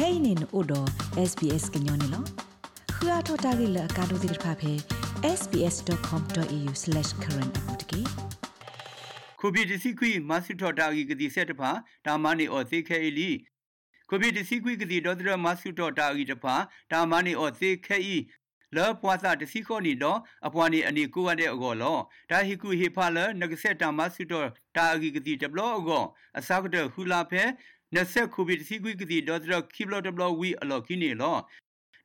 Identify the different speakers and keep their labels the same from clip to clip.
Speaker 1: kainin odo sbs gnyone lo khua thota gi la ka do dir pha phe sbs.com.au/current apotki
Speaker 2: ခုပြီတစီခွီမဆုထော်တာဂီကတိဆက်တဖာဒါမနီအော်သေခဲအီလီခုပြီတစီခွီကတိဒေါ်ဒရမဆုထော်တာဂီတဖာဒါမနီအော်သေခဲအီလောပွားစာတစီခေါနီတော့အပွားနီအနီကိုရတဲ့အကောလောဒါဟီကူဟေဖာလနဂဆက်တာမဆုထော်တာဂီကတိတဘလောအကောအစကတဟူလာဖဲ နဆက်ခုပြီတစီခွီကတိဒေါ်ဒရခိဘလောတဘလောဝီအလောကိနေလော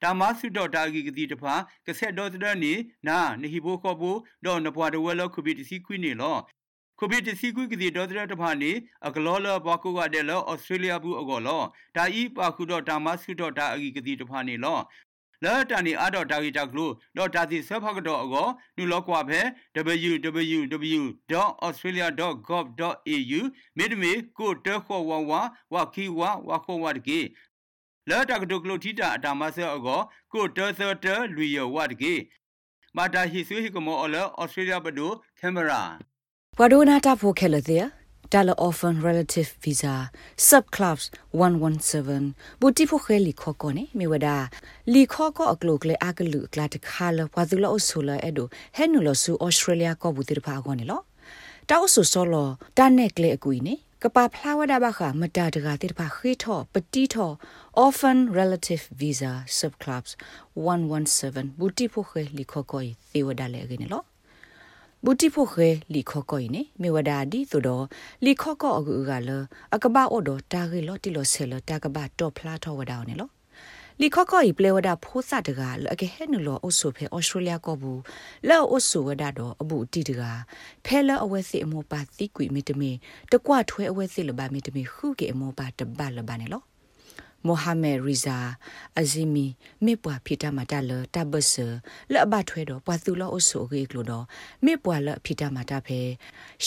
Speaker 2: တာမဆုတော့တာဂီကတိတဖာကဆက်တော့တဲ့နေနာနေဟိဘိုခောဘူတော့နပွားတဝဲလောခုပြီတစီခွီနေလောကိုဗစ်တစီကွိကတိဒေါ်ဒရတဖာနေအကလောလဘကုကတဲ့လောဩစတြေးလျဘူးအကောလောဒါဤပါခုတော့တာမဆုတော့တာအဂီကတိတဖာနေလော လာတန်နီအတော့တာဂီတာကလို့တော့ဒါစီဆဖကတော့အကောနုလောကွာဖဲ www.australia.gov.au မြေတမီကိုတဲခေါ်ဝဝဝခီဝဝခေါ်ဝတကေလာတကတုကလို့ထီတာအတာမဆဲအကောကိုတဲသတဲလူရဝတကေမာတာဟီဆွေဟီကမောအလဩစတြေးလျဘဒိုကင်မရာ
Speaker 1: Wadona ta pho khela there dollar orphan relative visa subclubs 117 buti pho kheli kho ko ne me wada li kho ko aklo kle aklu kla ta khala wadula osula edo henu lo su australia ko buti pha ko ne lo ta osu solo ta ne kle akui ne ကပဖလာဝဒဘခမတာတကတိတဖခေထောပတိထော orphan relative visa subclubs 117ဘူတိဖိုခေလီခိုကိုီသေဝဒါလေဂနေလော ဘူတိဖို့ခဲလီခော့ကိုင်းနေမေဝဒါဒီဆိုတော့လီခော့ကော့အကူကလအကဘာအော်ဒတာဂေလော်တီလောဆဲလတာကဘာတော့ဖလာထောဝဒါနေလောလီခော့ကော့ဤပလေဝဒါဖိုးစတကလအကေဟဲနူလောအိုဆိုဖဲဩစတြေးလျကောဘူးလောအိုဆိုဝဒါတော့အဘူတီတကဖဲလအဝဲစီအမောပါတိကွီမီတမီတကွထွဲအဝဲစီလဘာမီတမီခုကေအမောပါတဘလဘာနေလော မိုဟာမက်ရီဇာအဇီမီမေပွားဖိတမတာလတဘဆလဘထွဲတော့ပွာသူလောအဆုအကေကလို့တော့မေပွာလဖိတမတာဖဲ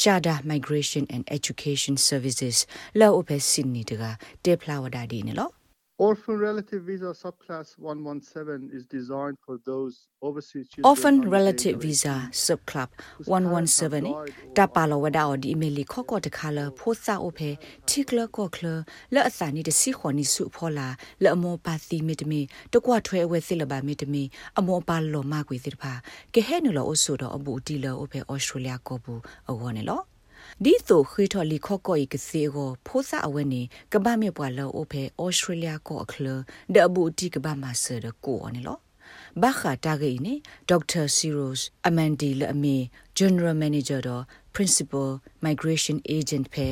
Speaker 1: ရှာဒါ migration and education services လောအဖဲစင်နီတကတေဖလာဝဒါဒီနေလော
Speaker 3: Orphan relative visa subclass 117 is designed for those overseas children.
Speaker 1: Orphan relative visa subclub 117 ni tapalo wada odi emeli khoko de khala phosa o phe thikla ko khla la asa ni de si khoni su phola la amo pa ti mi de mi to kwa thwe we sil ba mi de mi amo pa lo ma kwi ti pha ke he nu lo o so do abu ti lo o phe australia ko bu awo ne lo ဒီဆိုခွေထော်လီခော့ကော့ဤကစီကိုဖိုးစာအဝဲနေကဘာမေပွာလောအိုဖဲဩစတြေးလျကောအခလဒအဘူတီကဘာမဆာဒကိုအနေလောဘာခတာဂိနေဒေါက်တာစီရိုစ်အမန်ဒီလအမီ general manager တော့ principal migration agent ဖဲ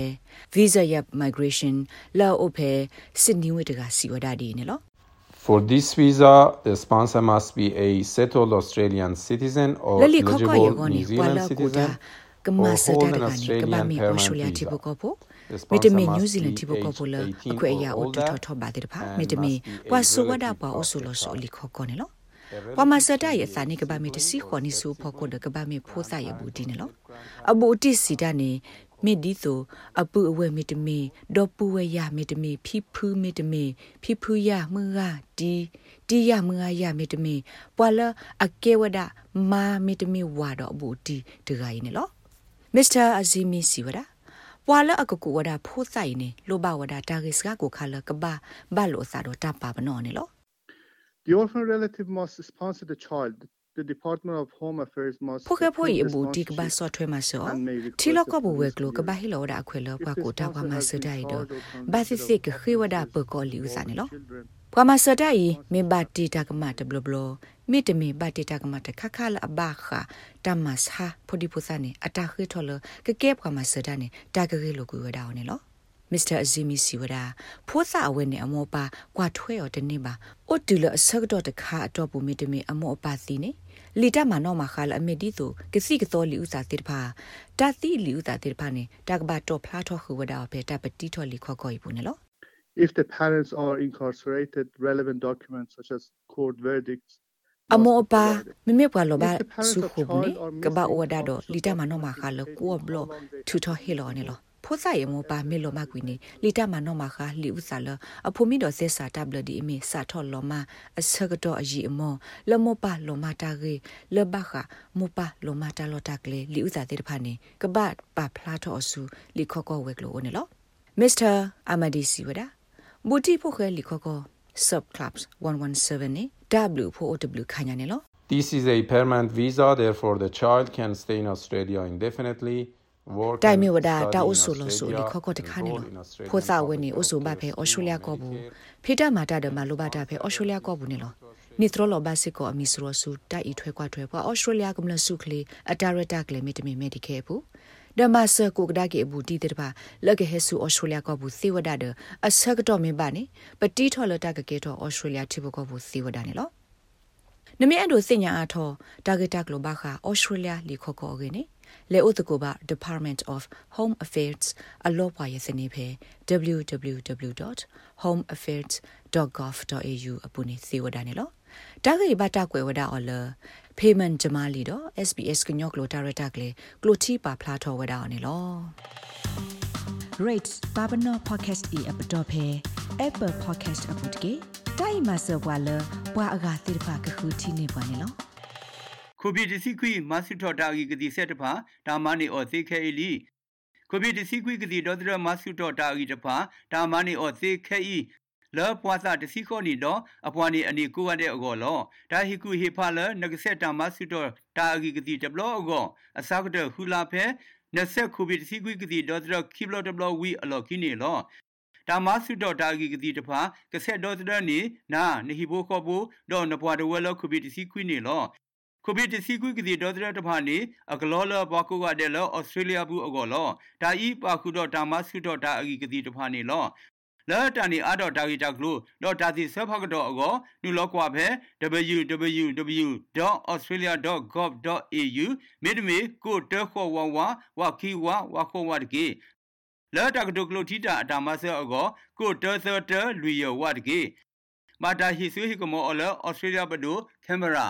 Speaker 1: visa yap migration လာအိုဖဲစစ်နီဝတကစီဝဒါဒီနေလော
Speaker 4: For this visa, the sponsor must be a settled Australian citizen or eligible New Zealand citizen
Speaker 1: ကမစတာတကနေကဘာမီအော်စတြေးလျတိဘကောပိုမီတမီနယူးဇီလန်တိဘကောပိုလအခွေအရာအိုတထထဘာတိဖာမီတမီပွာဆိုဝဒါပွာအိုဆူလောဆိုလီခောကောနေလောပမစတာရဲ့စာနေကဘာမီတစီခေါနီဆူဖောကောဒကဘာမီဖိုးစာရဘူးဒီနေလောအဘူတိစီတာနေမီဒီဆိုအပူအဝဲမီတမီဒေါ်ပူဝဲရမီတမီဖီဖူးမီတမီဖီဖူးရမငါဒီတီရမငါရမီတမီပွာလအကေဝဒမာမီတမီဝါတော့အဘူတီတဂိုင်းနေလော မစ္စတာအဇီမီစီဝဒပွာလအကကူဝဒဖိုးဆိုင်နေလိုဘဝဒတာဂစ်ကကိုခါလကဘာဘလိုစာတော့တပါပနော်နေလို့
Speaker 3: The orphan relative must sponsor the child the department of home affairs must
Speaker 1: ဖိုကေဖိုအဘူတီကဘာဆော့ထွဲမှာဆောတီလကဘဝဲကလိုကဘာဟီလောဒါခွဲလောကွာကိုတာကွာမှာစဒိုင်တော့ဘာစစ်စစ်ကခေဝဒပကောလီဥစားနေလို့ ကွာမှာစဒိုင်မေဘာတီတာကမတ်ဘလဘလမိတမီဘာတီတာကမတ်ခခလာအဘာခတမတ်ဟာဖိုဒီပူစာနေအတာခေထော်လကကဲကွာမှာစဒိုင်နေတာကကေလိုကူဝဒါအောင်နေလို့မစ္စတာအဇီမီစီဝဒါဖိုးစာအဝဲနဲ့အမောပါကွာထွဲရောတနေ့ပါအိုတူလအဆက်တော့တခါအတော့ပူမီတမီအမောအပါစီနေလီတမနောမခါလအမေဒီဆိုကစီကသောလီဥစာတိတဖာတာတိလီဥစာတိတဖာနေတကဘာတော့ဖလားထောခူဝဒါပဲတပတိထောလီခေါ်ခေါ်ဘူးနေလို့
Speaker 3: if the parents are incarcerated relevant documents such as court verdicts
Speaker 1: အမောပါမမေပွာလောပါစုခုဘူးနေကဘာဝဒါတော့လီတမနောမခါလကိုဘလထူထောဟီလောနေလို့ဖိုးဆိုင်မောပါမေလိုမကွီနေလီတာမနောမခါလီဥစာလအဖိုမီတော်ဆက်စာတဘလဒီအမီစာထော်လောမအစကတော့အကြီးအမောလမောပါလောမတာကေလဘခမောပါလောမတာလောတာကလေလီဥစာတဲ့ဖာနေကပတ်ပါဖလာထော်ဆူလီခောကောဝဲကလိုနေလောမစ္စတာအမဒီစီဝဒါ ဘူတီဖိုခဲလီခောကော subclubs 117နေ w ဖို့ w ခညာနေလော
Speaker 4: This is a permanent visa therefore the child can stay in Australia indefinitely
Speaker 1: တိုင်မီဝဒတာအုဆုလို့ဆိုလခခတခါနေလို့ဖိုသာဝနေအုဆုဘဖဲဩစတြေးလျကောဘူးဖေတာမာတာဒမလိုဘာတာဖဲဩစတြေးလျကောဘူးနေလို့နိထရလောဘစစ်ကောအမီစရဆူတိုက်ဤထွဲကွာထွဲပွားဩစတြေးလျကမလဆုခလီအတာရတာကလေမီတမီမေဒီကေဘူး ဒမဆကိုကဒါကေဘူးတီတေတပါလကဟဲဆူဩစတြေးလျကောဘူးသေဝဒဒအဆကတော့မင်းပါနေပတိထော်လတာကကေတော့ဩစတြေးလျတိဘကောဘူးသေဝဒနေလို့နမေအဒိုစညာအထောတာဂက်တာကလိုဘာခါဩစတြေးလျလီခောကောဂေနေ လေဥတကိုပါ Department of Home Affairs အလောပွားရဲ့စနေဖဲ www.homeaffairs.gov.au အပူနေစီဝဒနေလောတာဂေဘတာကွယ်ဝဒအော်လ payment ဂျမာလီတော့ SBS ကညော့ကလိုတာရတာကလေကလိုတီပါဖလာထောဝဒအော်နေလော
Speaker 5: rates babano podcast e app dot phe apple podcast app တကေတိုင်မဆောဘွာလဘွာအဂါတိဖာကခုတီ နေပွားနေလော
Speaker 2: ခိုဘီဒီစီခွီမတ်စထော်တာဂီကတိဆက်တဖာဒါမနီအော်သေခဲအလီခိုဘီဒီစီခွီကတိဒေါ်ဒရမတ်စထော်တာဂီတဖာဒါမနီအော်သေခဲအီလောပွားစာတစီခေါနီတော့အပွားနေအနီကိုရတဲ့အကောလောဒါဟီကူဟီဖာလနဂဆက်တာမတ်စထော်တာဂီကတိတဘလောအကောအစကတဟူလာဖဲနဆက်ခိုဘီဒီစီခွီကတိဒေါ်ဒရခိဘလောတဘလောဝီအလောကိနေလောတာမဆုတော့တာဂီကတိတဖာကဆက်တော့တဲ့နေနာနဟိဘိုခောဘူတော့နပွားတဝဲလောခုဘီတစီခွိနေလော ခုဘီတစီခွိကတိတော့တဲ့တဖာနေအကလောလဘကုကတဲ့လောဩစတြေးလျဘူးအကောလောဒါဤပါခုတော့တာမဆုတော့တာအဂီကတိတဖာနေလောလာတန်နီအတော့တာဂီတာကလို့တော့တာစီဆဖကတော့အကောနုလောကွာဖဲ www.australia.gov.au မြေတမေကိုတခောဝဝဝခီဝဝခောဝတကေလာတကတုကလိုတီတာအတာမဆောအကောကိုတသတလူရဝတ်ကေမာတာဟီဆွေဟီကမောအလဩစတြေးလျဘဒိုကင်မရာ